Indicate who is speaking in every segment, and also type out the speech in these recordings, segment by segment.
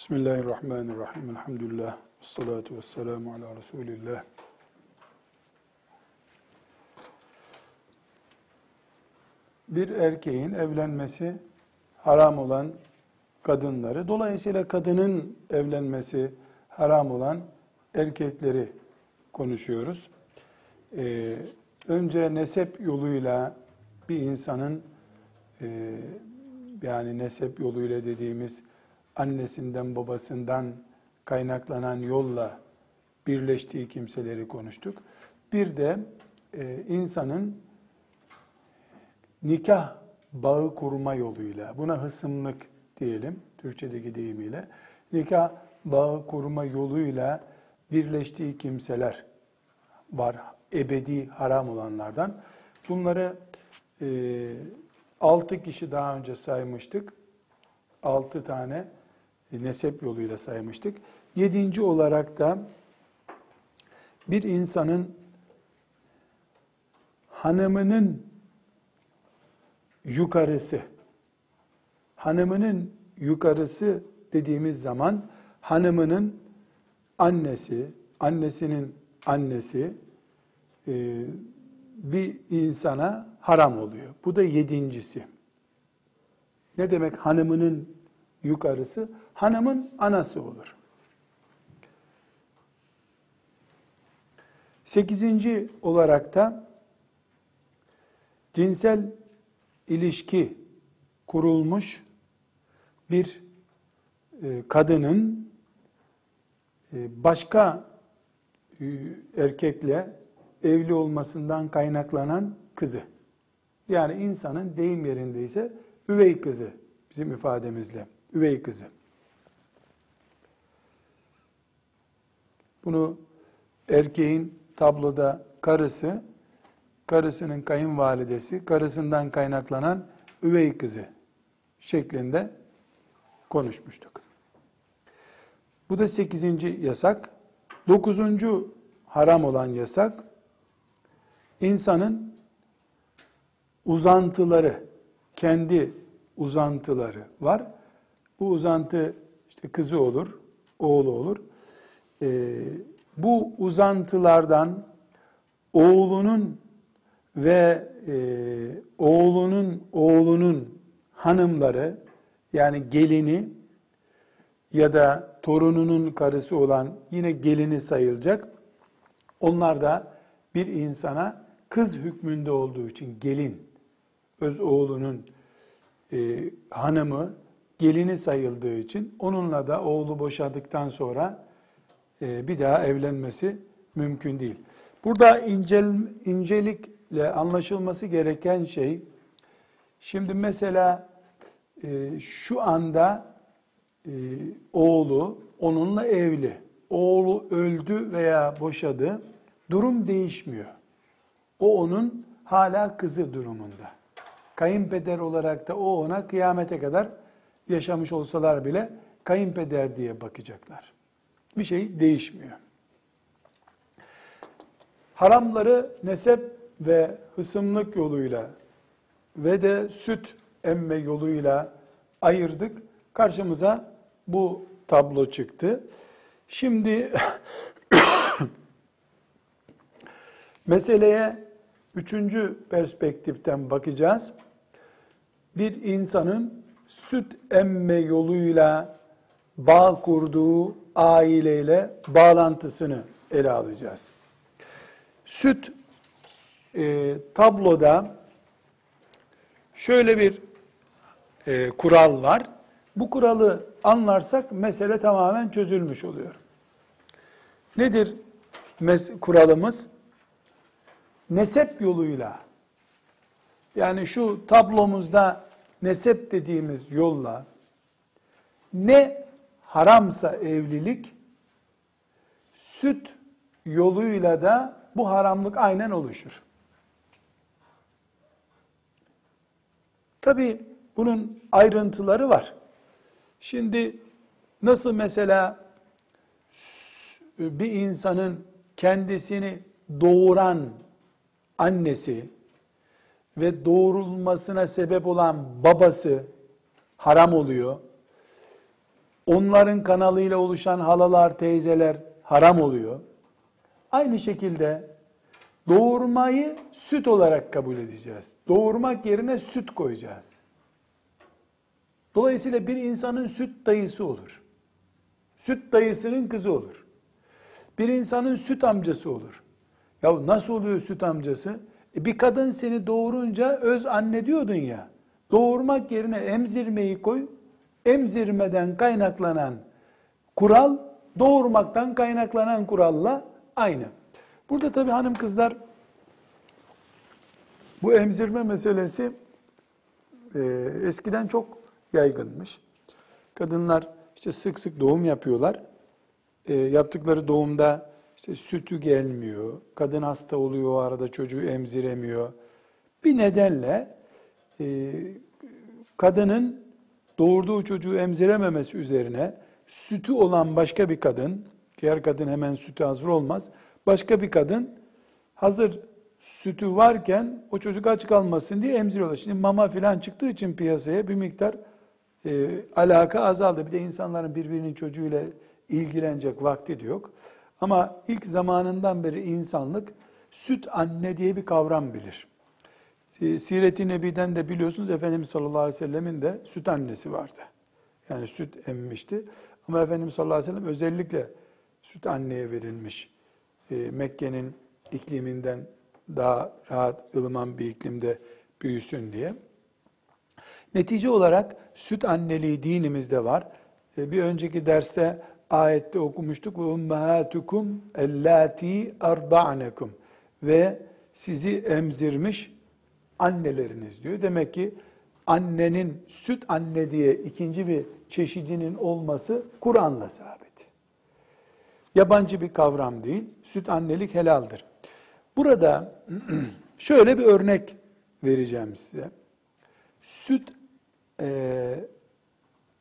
Speaker 1: Bismillahirrahmanirrahim. Elhamdülillah. Salatu vesselamu ala Resulillah. Bir erkeğin evlenmesi haram olan kadınları, dolayısıyla kadının evlenmesi haram olan erkekleri konuşuyoruz. Ee, önce nesep yoluyla bir insanın e, yani nesep yoluyla dediğimiz annesinden babasından kaynaklanan yolla birleştiği kimseleri konuştuk. Bir de e, insanın nikah bağı kurma yoluyla, buna hısımlık diyelim Türkçedeki deyimiyle, nikah bağı kurma yoluyla birleştiği kimseler var, ebedi haram olanlardan. Bunları e, altı kişi daha önce saymıştık. Altı tane nesep yoluyla saymıştık. Yedinci olarak da bir insanın hanımının yukarısı, hanımının yukarısı dediğimiz zaman hanımının annesi, annesinin annesi e, bir insana haram oluyor. Bu da yedincisi. Ne demek hanımının yukarısı? Hanımın anası olur. Sekizinci olarak da cinsel ilişki kurulmuş bir e, kadının e, başka e, erkekle evli olmasından kaynaklanan kızı. Yani insanın deyim yerindeyse üvey kızı bizim ifademizle üvey kızı. Bunu erkeğin tabloda karısı, karısının kayınvalidesi, karısından kaynaklanan üvey kızı şeklinde konuşmuştuk. Bu da sekizinci yasak. Dokuzuncu haram olan yasak, insanın uzantıları, kendi uzantıları var. Bu uzantı işte kızı olur, oğlu olur. Ee, bu uzantılardan oğlunun ve e, oğlunun oğlunun hanımları yani gelini ya da torununun karısı olan yine gelini sayılacak. Onlar da bir insana kız hükmünde olduğu için gelin, öz oğlunun e, hanımı gelini sayıldığı için onunla da oğlu boşadıktan sonra e, bir daha evlenmesi mümkün değil. Burada incel, incelikle anlaşılması gereken şey, şimdi mesela e, şu anda e, oğlu onunla evli, oğlu öldü veya boşadı, durum değişmiyor. O onun hala kızı durumunda. Kayınpeder olarak da o ona kıyamete kadar yaşamış olsalar bile kayınpeder diye bakacaklar. Bir şey değişmiyor. Haramları nesep ve hısımlık yoluyla ve de süt emme yoluyla ayırdık. Karşımıza bu tablo çıktı. Şimdi meseleye üçüncü perspektiften bakacağız. Bir insanın süt emme yoluyla bağ kurduğu aileyle bağlantısını ele alacağız. Süt e, tabloda şöyle bir e, kural var. Bu kuralı anlarsak mesele tamamen çözülmüş oluyor. Nedir mes- kuralımız? Nesep yoluyla yani şu tablomuzda nesep dediğimiz yolla ne haramsa evlilik süt yoluyla da bu haramlık aynen oluşur. Tabi bunun ayrıntıları var. Şimdi nasıl mesela bir insanın kendisini doğuran annesi ve doğurulmasına sebep olan babası haram oluyor.
Speaker 2: onların kanalıyla oluşan halalar, teyzeler haram oluyor. Aynı şekilde doğurmayı süt olarak kabul edeceğiz. Doğurmak yerine süt koyacağız. Dolayısıyla bir insanın süt dayısı olur. Süt dayısının kızı olur. Bir insanın süt amcası olur. Ya nasıl oluyor süt amcası? E bir kadın seni doğurunca öz anne diyordun ya. Doğurmak yerine emzirmeyi koy. Emzirmeden kaynaklanan kural doğurmaktan kaynaklanan kuralla aynı. Burada tabii hanım kızlar bu emzirme meselesi e, eskiden çok yaygınmış. Kadınlar işte sık sık doğum yapıyorlar. E, yaptıkları doğumda işte sütü gelmiyor, kadın hasta oluyor o arada çocuğu emziremiyor. Bir nedenle e, kadının doğurduğu çocuğu emzirememesi üzerine sütü olan başka bir kadın, diğer kadın hemen sütü hazır olmaz, başka bir kadın hazır sütü varken o çocuk aç kalmasın diye emziriyorlar. Şimdi mama filan çıktığı için piyasaya bir miktar e, alaka azaldı. Bir de insanların birbirinin çocuğuyla ilgilenecek vakti de yok. Ama ilk zamanından beri insanlık süt anne diye bir kavram bilir. Siret-i Nebi'den de biliyorsunuz Efendimiz sallallahu aleyhi ve sellemin de süt annesi vardı. Yani süt emmişti. Ama Efendimiz sallallahu aleyhi ve sellem özellikle süt anneye verilmiş. E, Mekke'nin ikliminden daha rahat, ılıman bir iklimde büyüsün diye. Netice olarak süt anneliği dinimizde var. E, bir önceki derste ayette okumuştuk ve ummahatukum ellati arda'nekum ve sizi emzirmiş anneleriniz diyor. Demek ki annenin süt anne diye ikinci bir çeşidinin olması Kur'an'la sabit. Yabancı bir kavram değil. Süt annelik helaldir. Burada şöyle bir örnek vereceğim size. Süt e,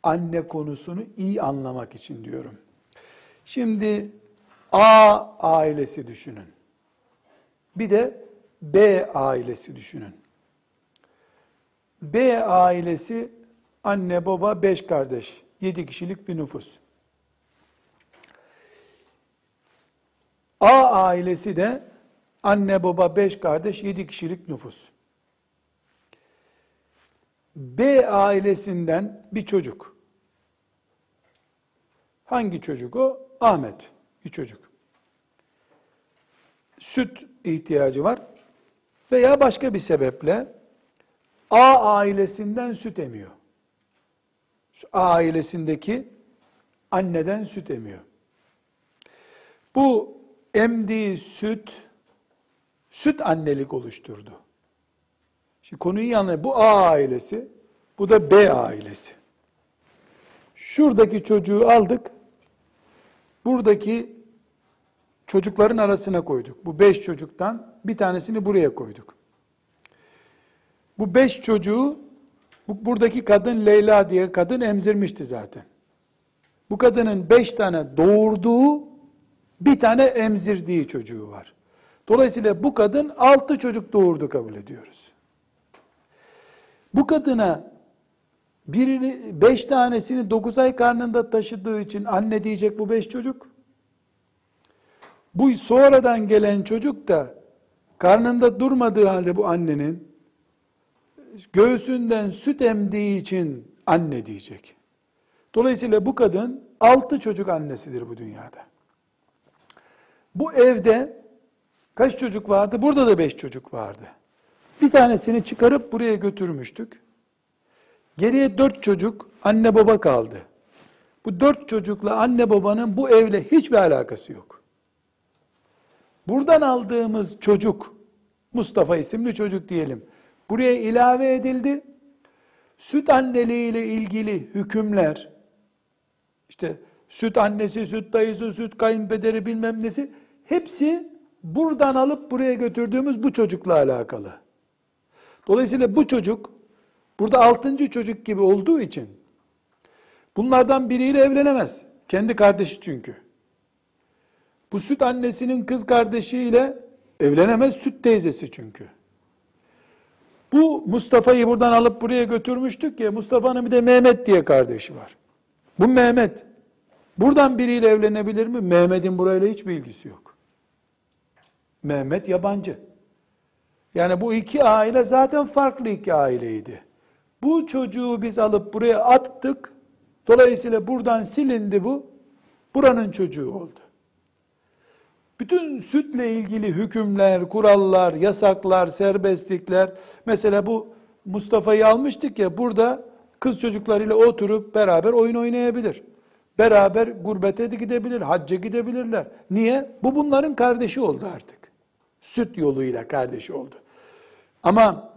Speaker 2: anne konusunu iyi anlamak için diyorum. Şimdi A ailesi düşünün. Bir de B ailesi düşünün. B ailesi anne baba beş kardeş, yedi kişilik bir nüfus. A ailesi de anne baba beş kardeş, yedi kişilik nüfus. B ailesinden bir çocuk. Hangi çocuk o? Ahmet bir çocuk. Süt ihtiyacı var veya başka bir sebeple A ailesinden süt emiyor. A ailesindeki anneden süt emiyor. Bu emdiği süt süt annelik oluşturdu. Şimdi konuyu iyi. Bu A ailesi, bu da B ailesi. Şuradaki çocuğu aldık, buradaki çocukların arasına koyduk. Bu beş çocuktan bir tanesini buraya koyduk. Bu beş çocuğu bu, buradaki kadın Leyla diye kadın emzirmişti zaten. Bu kadının beş tane doğurduğu bir tane emzirdiği çocuğu var. Dolayısıyla bu kadın altı çocuk doğurdu kabul ediyoruz. Bu kadına birini, beş tanesini dokuz ay karnında taşıdığı için anne diyecek bu beş çocuk. Bu sonradan gelen çocuk da karnında durmadığı halde bu annenin göğsünden süt emdiği için anne diyecek. Dolayısıyla bu kadın altı çocuk annesidir bu dünyada. Bu evde kaç çocuk vardı? Burada da beş çocuk vardı. Bir tanesini çıkarıp buraya götürmüştük. Geriye dört çocuk, anne baba kaldı. Bu dört çocukla anne babanın bu evle hiçbir alakası yok. Buradan aldığımız çocuk, Mustafa isimli çocuk diyelim, buraya ilave edildi. Süt anneliği ile ilgili hükümler, işte süt annesi, süt dayısı, süt kayınpederi bilmem nesi, hepsi buradan alıp buraya götürdüğümüz bu çocukla alakalı. Dolayısıyla bu çocuk burada altıncı çocuk gibi olduğu için bunlardan biriyle evlenemez. Kendi kardeşi çünkü. Bu süt annesinin kız kardeşiyle evlenemez süt teyzesi çünkü. Bu Mustafa'yı buradan alıp buraya götürmüştük ya Mustafa'nın bir de Mehmet diye kardeşi var. Bu Mehmet. Buradan biriyle evlenebilir mi? Mehmet'in burayla hiç bilgisi yok. Mehmet yabancı. Yani bu iki aile zaten farklı iki aileydi. Bu çocuğu biz alıp buraya attık. Dolayısıyla buradan silindi bu. Buranın çocuğu oldu. Bütün sütle ilgili hükümler, kurallar, yasaklar, serbestlikler. Mesela bu Mustafa'yı almıştık ya burada kız çocuklarıyla oturup beraber oyun oynayabilir. Beraber gurbete de gidebilir, hacca gidebilirler. Niye? Bu bunların kardeşi oldu artık. Süt yoluyla kardeşi oldu. Ama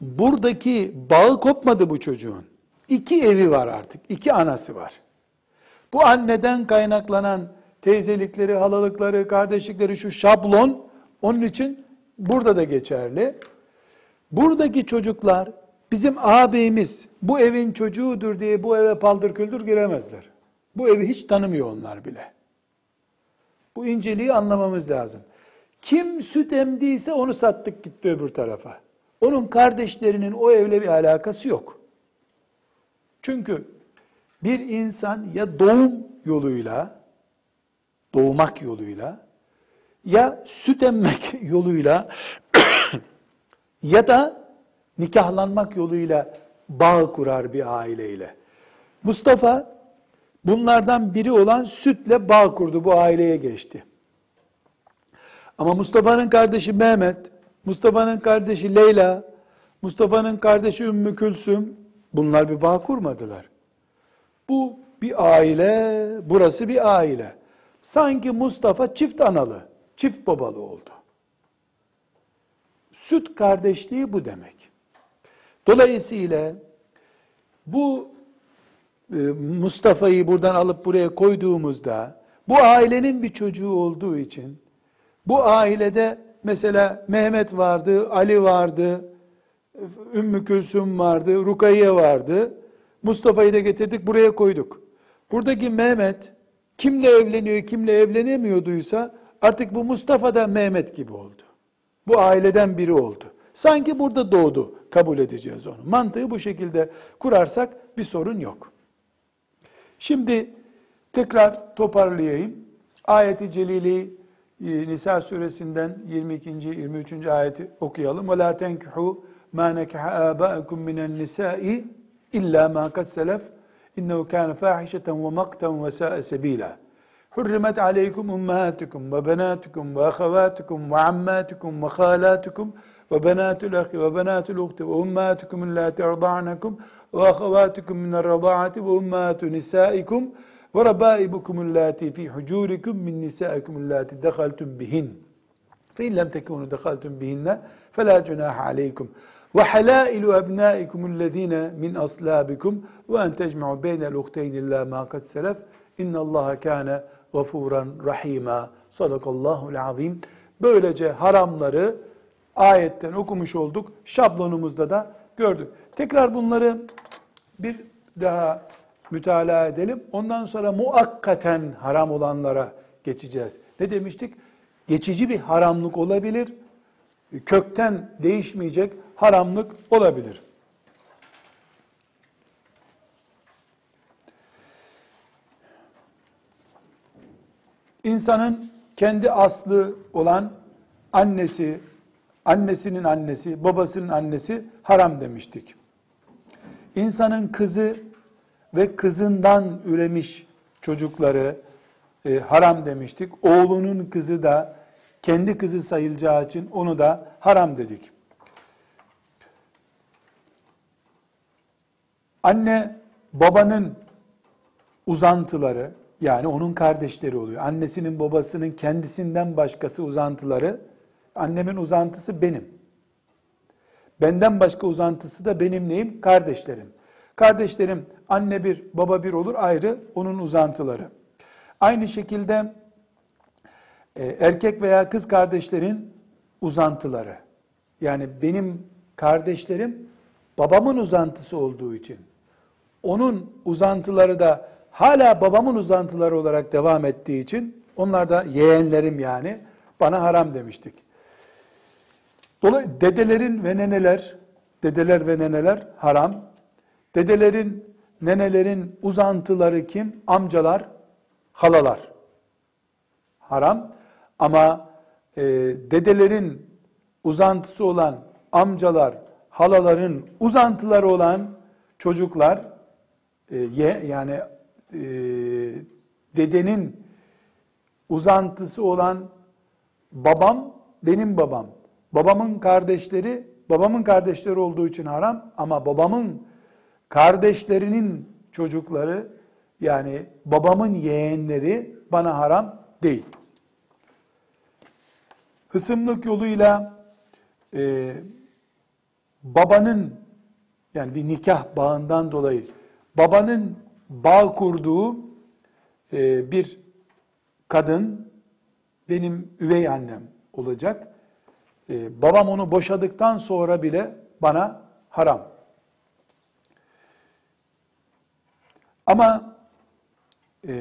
Speaker 2: buradaki bağı kopmadı bu çocuğun. İki evi var artık, iki anası var. Bu anneden kaynaklanan teyzelikleri, halalıkları, kardeşlikleri şu şablon onun için burada da geçerli. Buradaki çocuklar bizim ağabeyimiz bu evin çocuğudur diye bu eve paldır küldür giremezler. Bu evi hiç tanımıyor onlar bile. Bu inceliği anlamamız lazım. Kim süt emdiyse onu sattık gitti öbür tarafa. Onun kardeşlerinin o evle bir alakası yok. Çünkü bir insan ya doğum yoluyla, doğmak yoluyla, ya süt emmek yoluyla ya da nikahlanmak yoluyla bağ kurar bir aileyle. Mustafa bunlardan biri olan sütle bağ kurdu, bu aileye geçti. Ama Mustafa'nın kardeşi Mehmet, Mustafa'nın kardeşi Leyla, Mustafa'nın kardeşi Ümmü Külsüm bunlar bir bağ kurmadılar. Bu bir aile, burası bir aile. Sanki Mustafa çift analı, çift babalı oldu. Süt kardeşliği bu demek. Dolayısıyla bu e, Mustafa'yı buradan alıp buraya koyduğumuzda bu ailenin bir çocuğu olduğu için bu ailede mesela Mehmet vardı, Ali vardı, Ümmü Külsüm vardı, Rukiye vardı. Mustafa'yı da getirdik buraya koyduk. Buradaki Mehmet kimle evleniyor, kimle evlenemiyorduysa artık bu Mustafa da Mehmet gibi oldu. Bu aileden biri oldu. Sanki burada doğdu. Kabul edeceğiz onu. Mantığı bu şekilde kurarsak bir sorun yok. Şimdi tekrar toparlayayım. Ayeti Celili ee, Nisa suresinden 22. 23. ayeti okuyalım. Ve la tenkihu ma nekaha aba'akum minen nisa'i illa ma kad selef innehu kana fahişeten ve makten ve sa'e sebila. Hurrimet aleykum ummahatukum ve benatukum ve ahavatukum ve ammatukum ve halatukum ve benatul ahi ve benatul ukti ve ummatukum illati erda'nakum ve ahavatukum minel rada'ati ve ummatu nisaikum ve rabaibukum allati fi hucurikum min nisaikum allati dakhaltum bihin. Fe in lem tekunu dakhaltum bihinne fe la cunaha aleykum. Ve halailu ebnaikum allazina min aslabikum ve en tecma'u beynel uhteyni illa ma kad selef. İnne Allaha kana gafuran Böylece haramları ayetten okumuş olduk. Şablonumuzda da gördük. Tekrar bunları bir daha mütalaa edelim. Ondan sonra muakkaten haram olanlara geçeceğiz. Ne demiştik? Geçici bir haramlık olabilir. Kökten değişmeyecek haramlık olabilir. İnsanın kendi aslı olan annesi, annesinin annesi, babasının annesi haram demiştik. İnsanın kızı ve kızından üremiş çocukları e, haram demiştik. Oğlunun kızı da kendi kızı sayılacağı için onu da haram dedik. Anne babanın uzantıları yani onun kardeşleri oluyor. Annesinin babasının kendisinden başkası uzantıları annemin uzantısı benim. Benden başka uzantısı da benim neyim? Kardeşlerim. Kardeşlerim anne bir, baba bir olur ayrı onun uzantıları. Aynı şekilde e, erkek veya kız kardeşlerin uzantıları. Yani benim kardeşlerim babamın uzantısı olduğu için onun uzantıları da hala babamın uzantıları olarak devam ettiği için onlar da yeğenlerim yani bana haram demiştik. Dolayısıyla dedelerin ve neneler, dedeler ve neneler haram. Dedelerin nenelerin uzantıları kim? Amcalar, halalar. Haram. Ama e, dedelerin uzantısı olan amcalar, halaların uzantıları olan çocuklar, e, yani e, dedenin uzantısı olan babam benim babam. Babamın kardeşleri babamın kardeşleri olduğu için haram ama babamın kardeşlerinin çocukları yani babamın yeğenleri bana haram değil. Hısımlık yoluyla e, babanın yani bir nikah bağından dolayı babanın bağ kurduğu e, bir kadın benim üvey annem olacak. E, babam onu boşadıktan sonra bile bana haram. Ama e,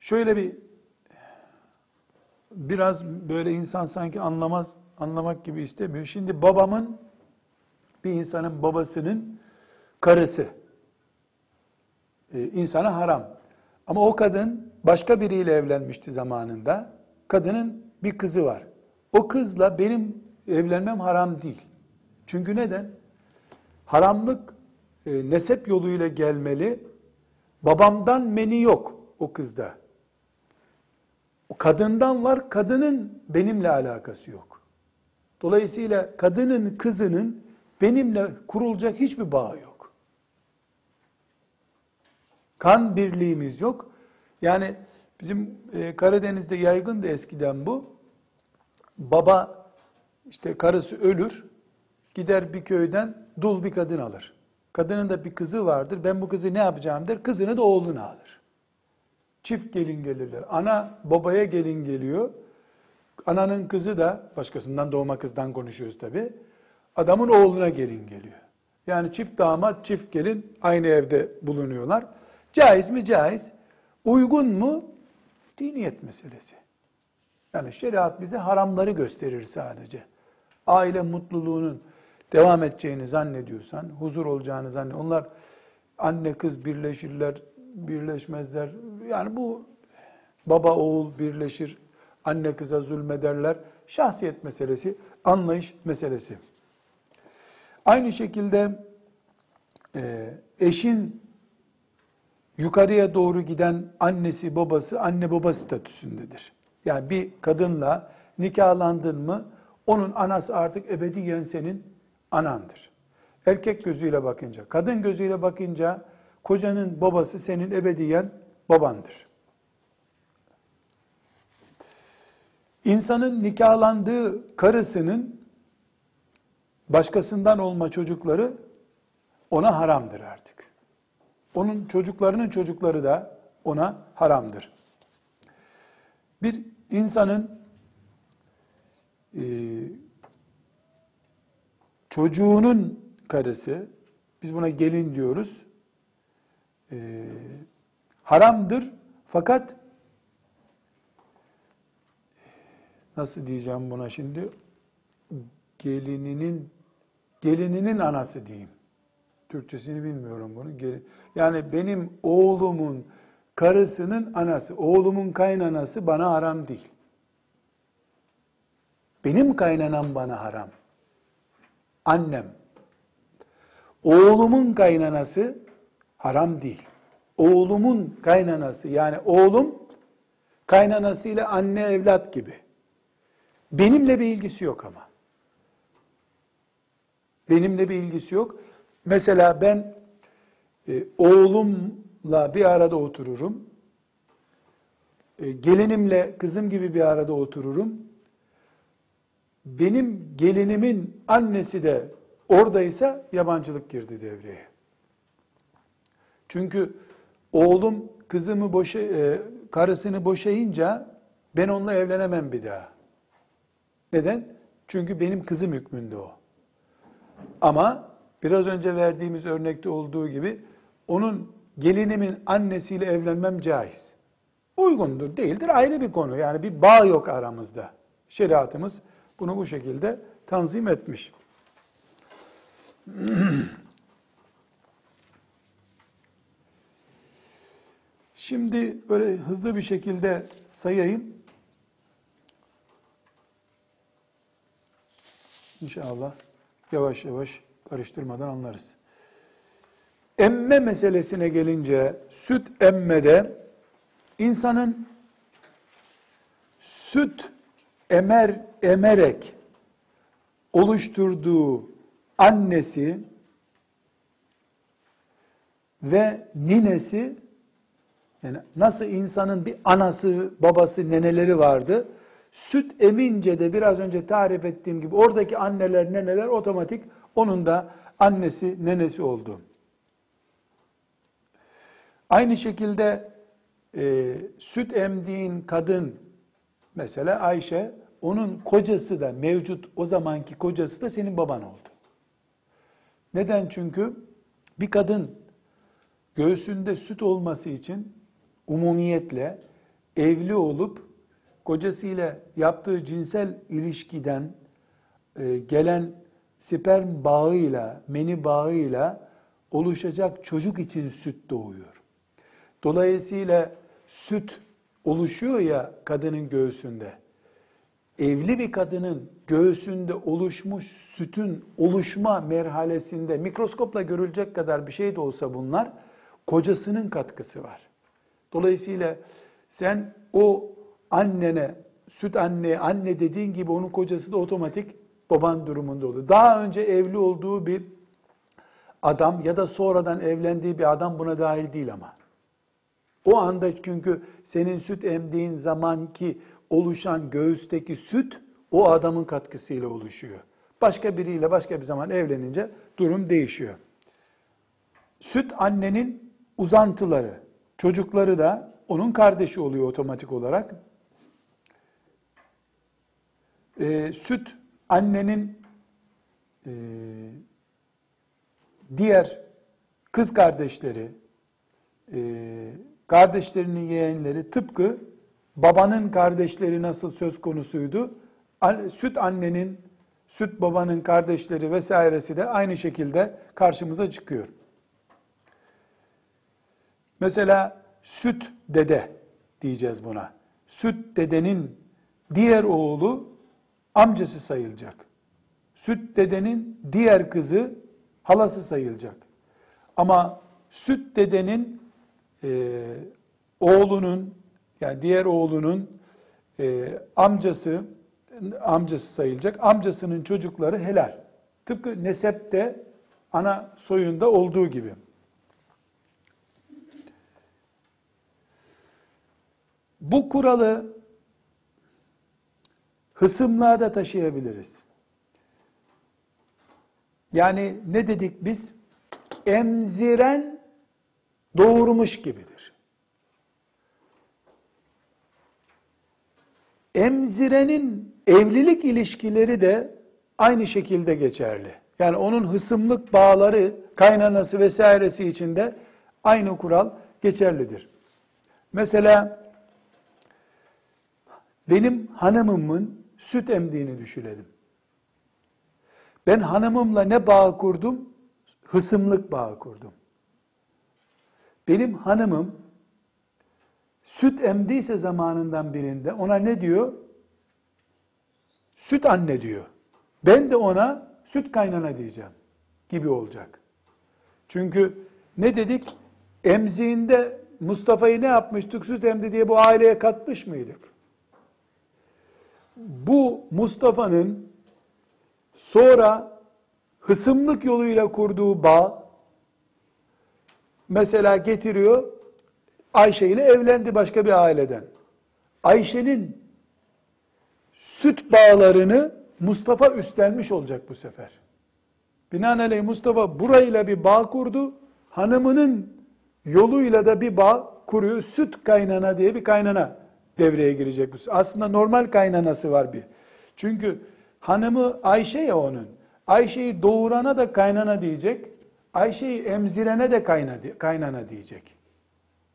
Speaker 2: şöyle bir biraz böyle insan sanki anlamaz, anlamak gibi istemiyor. Şimdi babamın bir insanın babasının karısı e, insana haram. Ama o kadın başka biriyle evlenmişti zamanında. Kadının bir kızı var. O kızla benim evlenmem haram değil. Çünkü neden? Haramlık e, nesep yoluyla gelmeli. Babamdan meni yok o kızda. O kadından var, kadının benimle alakası yok. Dolayısıyla kadının kızının benimle kurulacak hiçbir bağı yok. Kan birliğimiz yok. Yani bizim e, Karadeniz'de yaygın da eskiden bu. Baba işte karısı ölür, gider bir köyden dul bir kadın alır. Kadının da bir kızı vardır. Ben bu kızı ne yapacağım der. Kızını da oğluna alır. Çift gelin gelirler. Ana babaya gelin geliyor. Ananın kızı da başkasından doğma kızdan konuşuyoruz tabi. Adamın oğluna gelin geliyor. Yani çift damat, çift gelin aynı evde bulunuyorlar. Caiz mi? Caiz. Uygun mu? Diniyet meselesi. Yani şeriat bize haramları gösterir sadece. Aile mutluluğunun devam edeceğini zannediyorsan, huzur olacağını zannediyorsan, onlar anne kız birleşirler, birleşmezler. Yani bu baba oğul birleşir, anne kıza zulmederler. Şahsiyet meselesi, anlayış meselesi. Aynı şekilde e, eşin yukarıya doğru giden annesi babası anne baba statüsündedir. Yani bir kadınla nikahlandın mı onun anası artık ebediyen senin anandır. Erkek gözüyle bakınca, kadın gözüyle bakınca kocanın babası senin ebediyen babandır. İnsanın nikahlandığı karısının başkasından olma çocukları ona haramdır artık. Onun çocuklarının çocukları da ona haramdır. Bir insanın e, çocuğunun karısı, biz buna gelin diyoruz, e, haramdır fakat nasıl diyeceğim buna şimdi gelininin gelininin anası diyeyim. Türkçesini bilmiyorum bunu. Yani benim oğlumun karısının anası, oğlumun kaynanası bana haram değil. Benim kaynanam bana haram. Annem. Oğlumun kaynanası haram değil. Oğlumun kaynanası yani oğlum kaynanasıyla anne evlat gibi. Benimle bir ilgisi yok ama. Benimle bir ilgisi yok. Mesela ben e, oğlumla bir arada otururum. E, gelinimle kızım gibi bir arada otururum. Benim gelinimin annesi de oradaysa yabancılık girdi devreye. Çünkü oğlum kızımı boşa, e, karısını boşayınca ben onunla evlenemem bir daha. Neden? Çünkü benim kızım hükmünde o. Ama biraz önce verdiğimiz örnekte olduğu gibi onun gelinimin annesiyle evlenmem caiz. Uygundur, değildir ayrı bir konu. Yani bir bağ yok aramızda. Şeriatımız bunu bu şekilde tanzim etmiş. Şimdi böyle hızlı bir şekilde sayayım. İnşallah yavaş yavaş karıştırmadan anlarız. Emme meselesine gelince süt emmede insanın süt emer emerek oluşturduğu annesi ve ninesi yani nasıl insanın bir anası, babası, neneleri vardı. Süt emince de biraz önce tarif ettiğim gibi oradaki anneler, neneler otomatik onun da annesi, nenesi oldu. Aynı şekilde e, süt emdiğin kadın mesela Ayşe onun kocası da mevcut o zamanki kocası da senin baban oldu. Neden? Çünkü bir kadın göğsünde süt olması için umumiyetle evli olup kocasıyla yaptığı cinsel ilişkiden e, gelen sperm bağıyla, meni bağıyla oluşacak çocuk için süt doğuyor. Dolayısıyla süt oluşuyor ya kadının göğsünde. Evli bir kadının göğsünde oluşmuş sütün oluşma merhalesinde mikroskopla görülecek kadar bir şey de olsa bunlar kocasının katkısı var. Dolayısıyla sen o annene, süt anne, anne dediğin gibi onun kocası da otomatik baban durumunda olur. Daha önce evli olduğu bir adam ya da sonradan evlendiği bir adam buna dahil değil ama. O anda çünkü senin süt emdiğin zamanki oluşan göğüsteki süt o adamın katkısıyla oluşuyor. Başka biriyle başka bir zaman evlenince durum değişiyor. Süt annenin uzantıları, çocukları da onun kardeşi oluyor otomatik olarak. Ee, süt annenin e, diğer kız kardeşleri, e, kardeşlerinin yeğenleri tıpkı babanın kardeşleri nasıl söz konusuydu, süt annenin, süt babanın kardeşleri vesairesi de aynı şekilde karşımıza çıkıyor. Mesela süt dede diyeceğiz buna. Süt dedenin diğer oğlu amcası sayılacak. Süt dedenin diğer kızı halası sayılacak. Ama süt dedenin e, oğlunun yani diğer oğlunun e, amcası amcası sayılacak. Amcasının çocukları helal. Tıpkı nesepte ana soyunda olduğu gibi. Bu kuralı hısımlığa da taşıyabiliriz. Yani ne dedik biz? Emziren doğurmuş gibidir. Emzirenin evlilik ilişkileri de aynı şekilde geçerli. Yani onun hısımlık bağları, kaynanası vesairesi içinde aynı kural geçerlidir. Mesela benim hanımımın süt emdiğini düşünelim. Ben hanımımla ne bağ kurdum? Hısımlık bağı kurdum. Benim hanımım süt emdiyse zamanından birinde ona ne diyor? Süt anne diyor. Ben de ona süt kaynana diyeceğim gibi olacak. Çünkü ne dedik? Emziğinde Mustafa'yı ne yapmıştık? Süt emdi diye bu aileye katmış mıydık? bu Mustafa'nın sonra hısımlık yoluyla kurduğu bağ mesela getiriyor Ayşe ile evlendi başka bir aileden. Ayşe'nin süt bağlarını Mustafa üstlenmiş olacak bu sefer. Binaenaleyh Mustafa burayla bir bağ kurdu. Hanımının yoluyla da bir bağ kuruyor. Süt kaynana diye bir kaynana devreye girecek. Aslında normal kaynanası var bir. Çünkü hanımı Ayşe ya onun. Ayşe'yi doğurana da kaynana diyecek. Ayşe'yi emzirene de kaynana diyecek.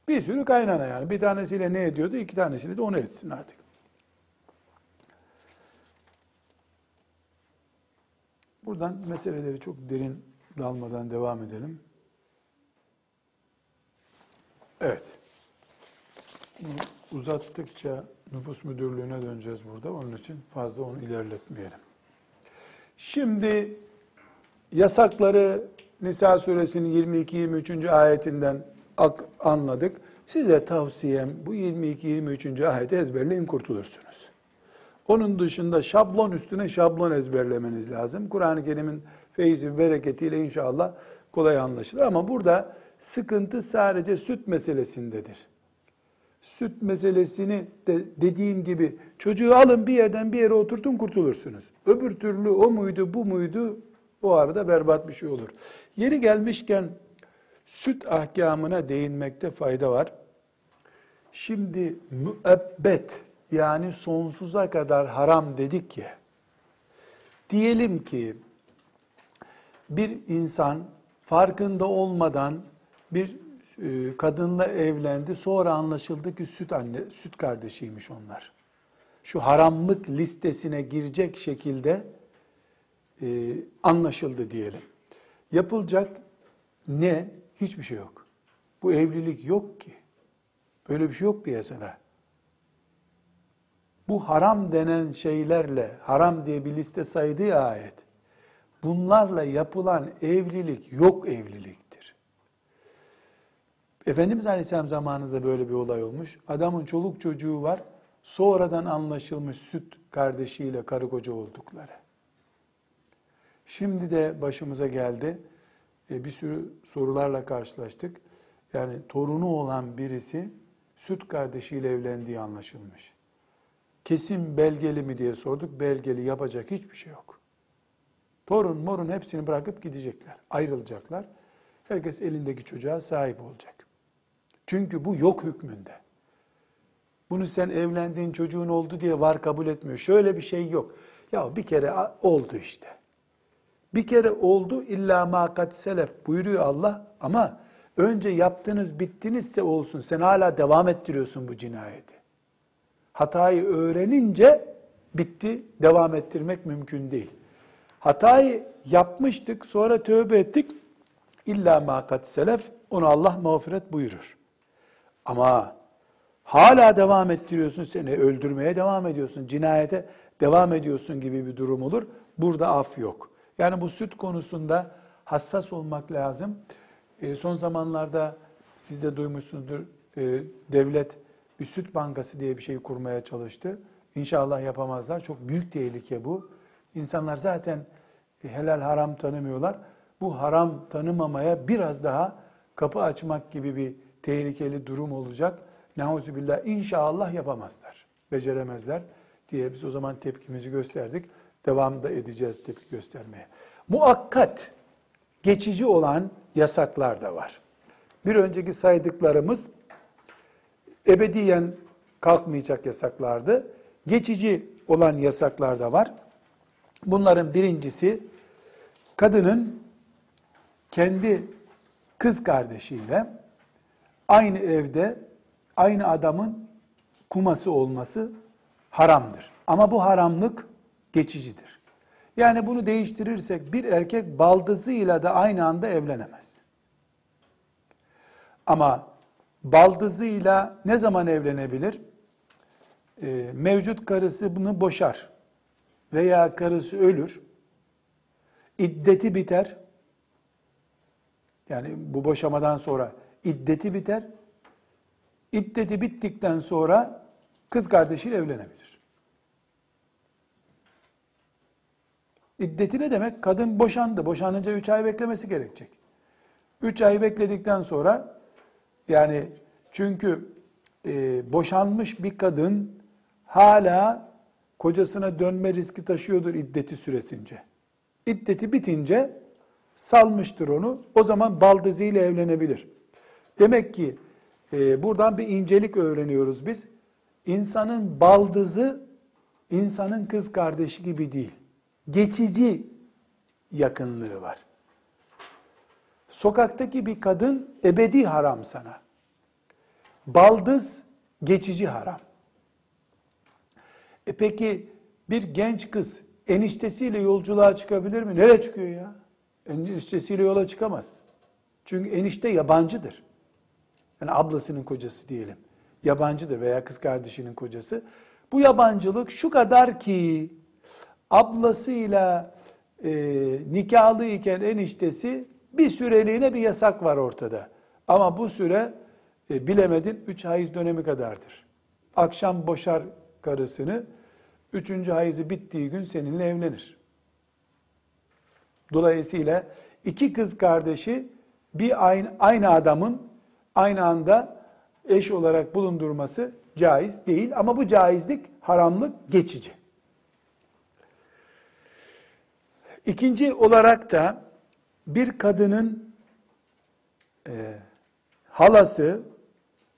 Speaker 2: Bir sürü kaynana yani. Bir tanesiyle ne ediyordu? iki tanesiyle de onu etsin artık. Buradan meseleleri çok derin dalmadan devam edelim. Evet. Uzattıkça nüfus müdürlüğüne döneceğiz burada. Onun için fazla onu ilerletmeyelim. Şimdi yasakları Nisa suresinin 22-23. ayetinden anladık. Size tavsiyem bu 22-23. ayeti ezberleyin kurtulursunuz. Onun dışında şablon üstüne şablon ezberlemeniz lazım. Kur'an-ı Kerim'in feyzi ve bereketiyle inşallah kolay anlaşılır. Ama burada sıkıntı sadece süt meselesindedir. Süt meselesini de dediğim gibi çocuğu alın bir yerden bir yere oturtun kurtulursunuz. Öbür türlü o muydu bu muydu o arada berbat bir şey olur. Yeri gelmişken süt ahkamına değinmekte fayda var. Şimdi müebbet yani sonsuza kadar haram dedik ya. Diyelim ki bir insan farkında olmadan bir e, kadınla evlendi. Sonra anlaşıldı ki süt anne, süt kardeşiymiş onlar. Şu haramlık listesine girecek şekilde e, anlaşıldı diyelim. Yapılacak ne? Hiçbir şey yok. Bu evlilik yok ki. Böyle bir şey yok piyasada. Bu haram denen şeylerle, haram diye bir liste saydığı ayet, bunlarla yapılan evlilik yok evliliktir. Efendimiz Aleyhisselam zamanında böyle bir olay olmuş. Adamın çoluk çocuğu var, sonradan anlaşılmış süt kardeşiyle karı koca oldukları. Şimdi de başımıza geldi. E, bir sürü sorularla karşılaştık. Yani torunu olan birisi süt kardeşiyle evlendiği anlaşılmış. Kesin belgeli mi diye sorduk. Belgeli yapacak hiçbir şey yok. Torun morun hepsini bırakıp gidecekler. Ayrılacaklar. Herkes elindeki çocuğa sahip olacak. Çünkü bu yok hükmünde. Bunu sen evlendiğin çocuğun oldu diye var kabul etmiyor. Şöyle bir şey yok. Ya bir kere oldu işte. Bir kere oldu illa ma selef buyuruyor Allah ama önce yaptınız bittinizse olsun. Sen hala devam ettiriyorsun bu cinayeti. Hatayı öğrenince bitti, devam ettirmek mümkün değil. Hatayı yapmıştık, sonra tövbe ettik. İlla ma selef, onu Allah mağfiret buyurur. Ama hala devam ettiriyorsun, seni öldürmeye devam ediyorsun, cinayete devam ediyorsun gibi bir durum olur. Burada af yok. Yani bu süt konusunda hassas olmak lazım. E, son zamanlarda siz de duymuşsunuzdur, e, devlet bir süt bankası diye bir şey kurmaya çalıştı. İnşallah yapamazlar. Çok büyük tehlike bu. İnsanlar zaten helal haram tanımıyorlar. Bu haram tanımamaya biraz daha kapı açmak gibi bir tehlikeli durum olacak. Neuzubillah inşallah yapamazlar. Beceremezler diye biz o zaman tepkimizi gösterdik. Devam da edeceğiz tepki göstermeye. Muakkat, geçici olan yasaklar da var. Bir önceki saydıklarımız ebediyen kalkmayacak yasaklardı. Geçici olan yasaklar da var. Bunların birincisi kadının kendi kız kardeşiyle aynı evde aynı adamın kuması olması haramdır. Ama bu haramlık geçicidir. Yani bunu değiştirirsek bir erkek baldızıyla da aynı anda evlenemez. Ama baldızıyla ne zaman evlenebilir? Ee, mevcut karısı bunu boşar veya karısı ölür, iddeti biter. Yani bu boşamadan sonra iddeti biter. İddeti bittikten sonra kız kardeşiyle evlenebilir. İddeti ne demek? Kadın boşandı. Boşanınca üç ay beklemesi gerekecek. Üç ay bekledikten sonra yani çünkü e, boşanmış bir kadın hala kocasına dönme riski taşıyordur iddeti süresince. İddeti bitince salmıştır onu. O zaman baldızıyla evlenebilir. Demek ki e, buradan bir incelik öğreniyoruz biz. İnsanın baldızı insanın kız kardeşi gibi değil. Geçici yakınlığı var. Sokaktaki bir kadın ebedi haram sana. Baldız geçici haram. E peki bir genç kız eniştesiyle yolculuğa çıkabilir mi? Nereye çıkıyor ya? Eniştesiyle yola çıkamaz. Çünkü enişte yabancıdır. Yani ablasının kocası diyelim. yabancıdır veya kız kardeşinin kocası. Bu yabancılık şu kadar ki ablasıyla e, nikahlı iken eniştesi bir süreliğine bir yasak var ortada. Ama bu süre e, bilemedin 3 hayız dönemi kadardır. Akşam boşar karısını, üçüncü hayızı bittiği gün seninle evlenir. Dolayısıyla iki kız kardeşi bir aynı, aynı adamın aynı anda eş olarak bulundurması caiz değil. Ama bu caizlik, haramlık geçici. İkinci olarak da bir kadının e, halası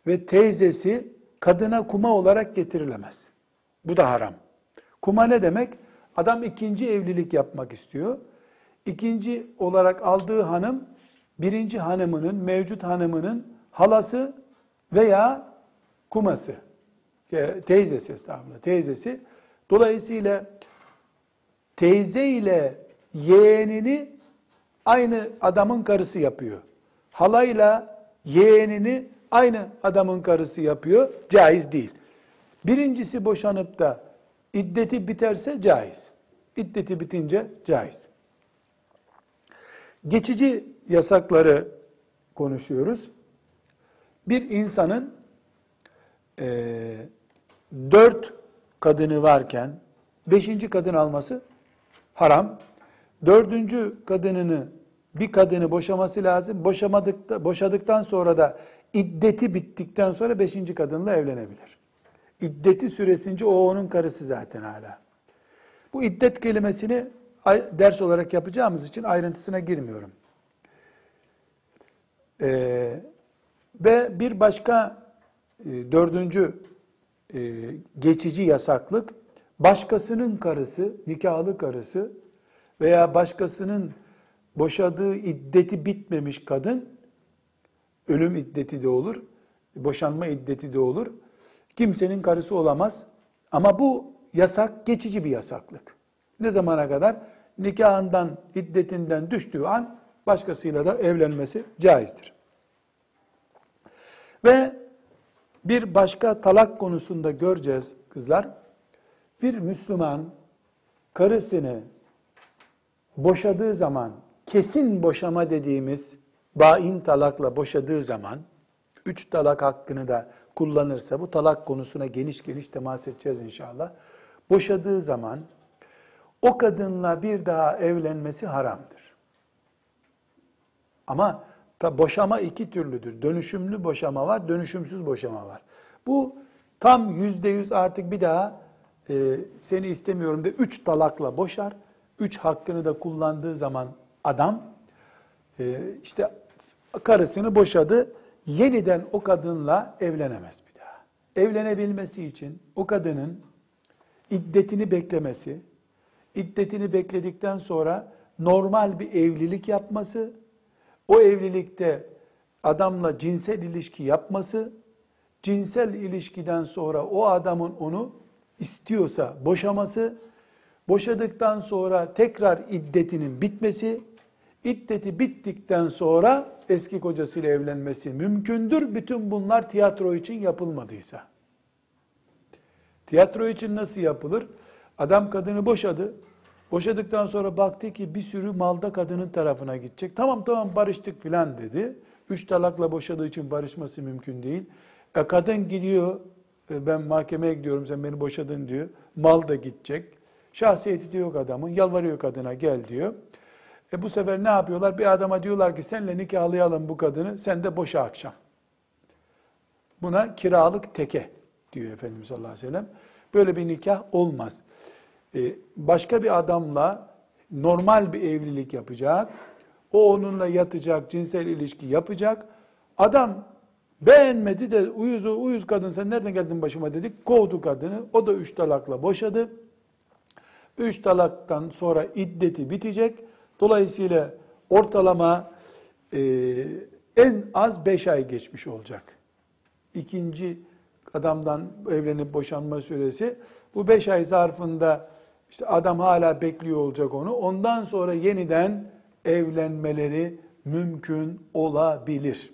Speaker 2: ve teyzesi kadına kuma olarak getirilemez. Bu da haram. Kuma ne demek? Adam ikinci evlilik yapmak istiyor. İkinci olarak aldığı hanım birinci hanımının, mevcut hanımının halası veya kuması, teyzesi estağfurullah, teyzesi. Dolayısıyla teyze ile yeğenini aynı adamın karısı yapıyor. Halayla yeğenini aynı adamın karısı yapıyor. Caiz değil. Birincisi boşanıp da iddeti biterse caiz. İddeti bitince caiz. Geçici yasakları konuşuyoruz. Bir insanın e, dört kadını varken beşinci kadın alması haram. Dördüncü kadınını bir kadını boşaması lazım. Boşamadıkta, boşadıktan sonra da iddeti bittikten sonra beşinci kadınla evlenebilir. İddeti süresince o onun karısı zaten hala. Bu iddet kelimesini ders olarak yapacağımız için ayrıntısına girmiyorum. Ee, ve bir başka e, dördüncü e, geçici yasaklık, başkasının karısı, nikahlı karısı veya başkasının boşadığı iddeti bitmemiş kadın, ölüm iddeti de olur, boşanma iddeti de olur. Kimsenin karısı olamaz. Ama bu yasak geçici bir yasaklık. Ne zamana kadar? Nikahından, iddetinden düştüğü an başkasıyla da evlenmesi caizdir. Ve bir başka talak konusunda göreceğiz kızlar. Bir Müslüman karısını boşadığı zaman, kesin boşama dediğimiz bain talakla boşadığı zaman, üç talak hakkını da kullanırsa, bu talak konusuna geniş geniş temas edeceğiz inşallah. Boşadığı zaman, o kadınla bir daha evlenmesi haramdır. Ama ta boşama iki türlüdür. Dönüşümlü boşama var, dönüşümsüz boşama var. Bu tam yüzde yüz artık bir daha e, seni istemiyorum de üç talakla boşar. Üç hakkını da kullandığı zaman adam e, işte karısını boşadı. Yeniden o kadınla evlenemez bir daha. Evlenebilmesi için o kadının iddetini beklemesi, iddetini bekledikten sonra normal bir evlilik yapması, o evlilikte adamla cinsel ilişki yapması, cinsel ilişkiden sonra o adamın onu istiyorsa boşaması, boşadıktan sonra tekrar iddetinin bitmesi, iddeti bittikten sonra eski kocasıyla evlenmesi mümkündür. Bütün bunlar tiyatro için yapılmadıysa. Tiyatro için nasıl yapılır? Adam kadını boşadı. Boşadıktan sonra baktı ki bir sürü malda kadının tarafına gidecek. Tamam tamam barıştık filan dedi. Üç talakla boşadığı için barışması mümkün değil. E kadın gidiyor, e, ben mahkemeye gidiyorum sen beni boşadın diyor. Mal da gidecek. Şahsiyeti de yok adamın. Yalvarıyor kadına gel diyor. E bu sefer ne yapıyorlar? Bir adama diyorlar ki senle nikahlayalım bu kadını. Sen de boşa akşam. Buna kiralık teke diyor Efendimiz sallallahu aleyhi ve sellem. Böyle bir nikah olmaz. E, başka bir adamla normal bir evlilik yapacak. O onunla yatacak, cinsel ilişki yapacak. Adam beğenmedi de uyuz uyuz kadın sen nereden geldin başıma dedik. Kovdu kadını. O da üç talakla boşadı. Üç talaktan sonra iddeti bitecek. Dolayısıyla ortalama e, en az beş ay geçmiş olacak. İkinci adamdan evlenip boşanma süresi. Bu beş ay zarfında işte adam hala bekliyor olacak onu. Ondan sonra yeniden evlenmeleri mümkün olabilir.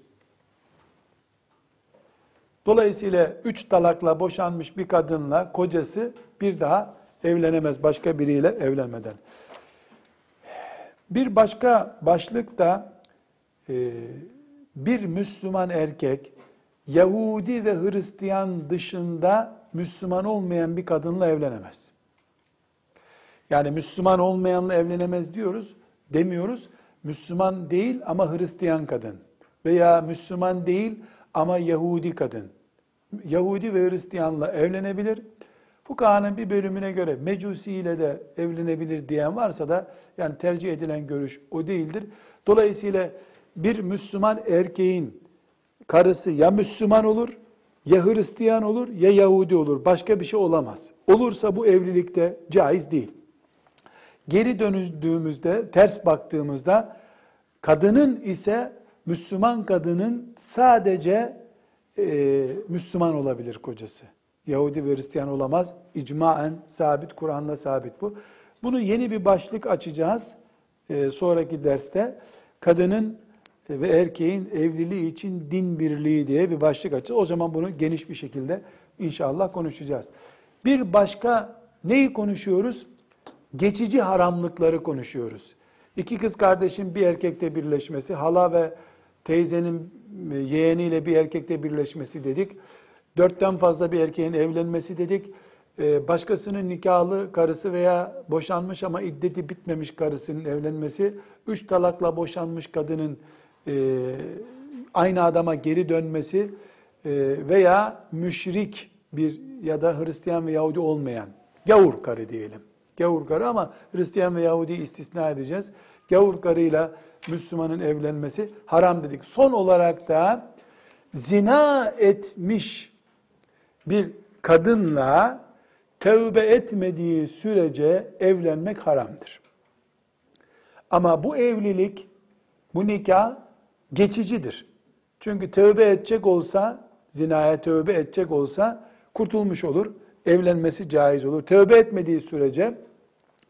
Speaker 2: Dolayısıyla üç talakla boşanmış bir kadınla kocası bir daha evlenemez başka biriyle evlenmeden. Bir başka başlık da e, bir Müslüman erkek Yahudi ve Hristiyan dışında Müslüman olmayan bir kadınla evlenemez. Yani Müslüman olmayanla evlenemez diyoruz, demiyoruz. Müslüman değil ama Hristiyan kadın veya Müslüman değil ama Yahudi kadın. Yahudi ve Hristiyanla evlenebilir. Fukahanın bir bölümüne göre Mecusi ile de evlenebilir diyen varsa da yani tercih edilen görüş o değildir. Dolayısıyla bir Müslüman erkeğin karısı ya Müslüman olur, ya Hristiyan olur, ya Yahudi olur. Başka bir şey olamaz. Olursa bu evlilikte caiz değil. Geri döndüğümüzde, ters baktığımızda kadının ise Müslüman kadının sadece e, Müslüman olabilir kocası. Yahudi ve Hristiyan olamaz. İcmaen sabit, Kur'an'da sabit bu. Bunu yeni bir başlık açacağız e, sonraki derste. Kadının ve erkeğin evliliği için din birliği diye bir başlık açacağız. O zaman bunu geniş bir şekilde inşallah konuşacağız. Bir başka neyi konuşuyoruz? Geçici haramlıkları konuşuyoruz. İki kız kardeşin bir erkekte birleşmesi, hala ve teyzenin e, yeğeniyle bir erkekte birleşmesi dedik. Dörtten fazla bir erkeğin evlenmesi dedik. E, başkasının nikahlı karısı veya boşanmış ama iddeti bitmemiş karısının evlenmesi, üç talakla boşanmış kadının e, aynı adama geri dönmesi veya müşrik bir ya da Hristiyan ve Yahudi olmayan, gavur karı diyelim. Gavur karı ama Hristiyan ve Yahudi istisna edeceğiz. Gavur karıyla Müslümanın evlenmesi haram dedik. Son olarak da zina etmiş bir kadınla tövbe etmediği sürece evlenmek haramdır. Ama bu evlilik, bu nikah geçicidir. Çünkü tövbe edecek olsa, zinaya tövbe edecek olsa kurtulmuş olur. Evlenmesi caiz olur. Tövbe etmediği sürece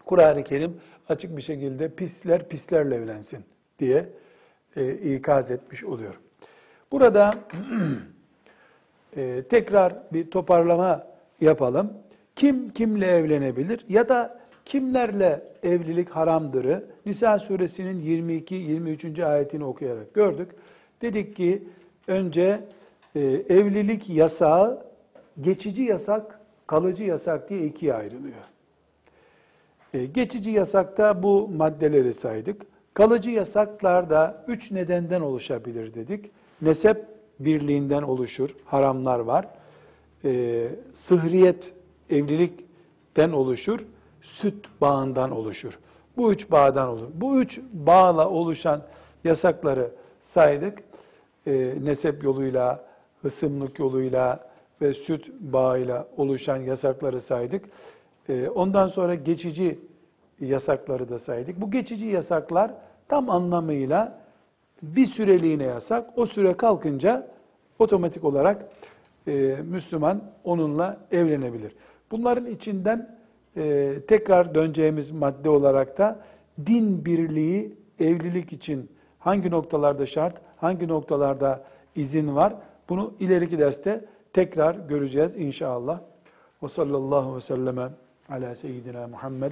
Speaker 2: Kur'an-ı Kerim açık bir şekilde pisler pislerle evlensin diye e, ikaz etmiş oluyor. Burada e, tekrar bir toparlama yapalım. Kim kimle evlenebilir ya da kimlerle evlilik haramdırı Nisa suresinin 22-23. ayetini okuyarak gördük. Dedik ki önce e, evlilik yasağı geçici yasak, kalıcı yasak diye ikiye ayrılıyor. E, geçici yasakta bu maddeleri saydık. Kalıcı yasaklarda üç nedenden oluşabilir dedik. Nesep birliğinden oluşur, haramlar var. E, sıhriyet, evlilikten oluşur, süt bağından oluşur. Bu üç bağdan olur. Bu üç bağla oluşan yasakları saydık. E, nesep yoluyla, hısımlık yoluyla ve süt bağıyla oluşan yasakları saydık. E, ondan sonra geçici yasakları da saydık. Bu geçici yasaklar tam anlamıyla bir süreliğine yasak. O süre kalkınca otomatik olarak e, Müslüman onunla evlenebilir. Bunların içinden e, tekrar döneceğimiz madde olarak da din birliği evlilik için hangi noktalarda şart, hangi noktalarda izin var? Bunu ileriki derste tekrar göreceğiz inşallah. Ve sallallahu ve selleme ala seyyidina Muhammed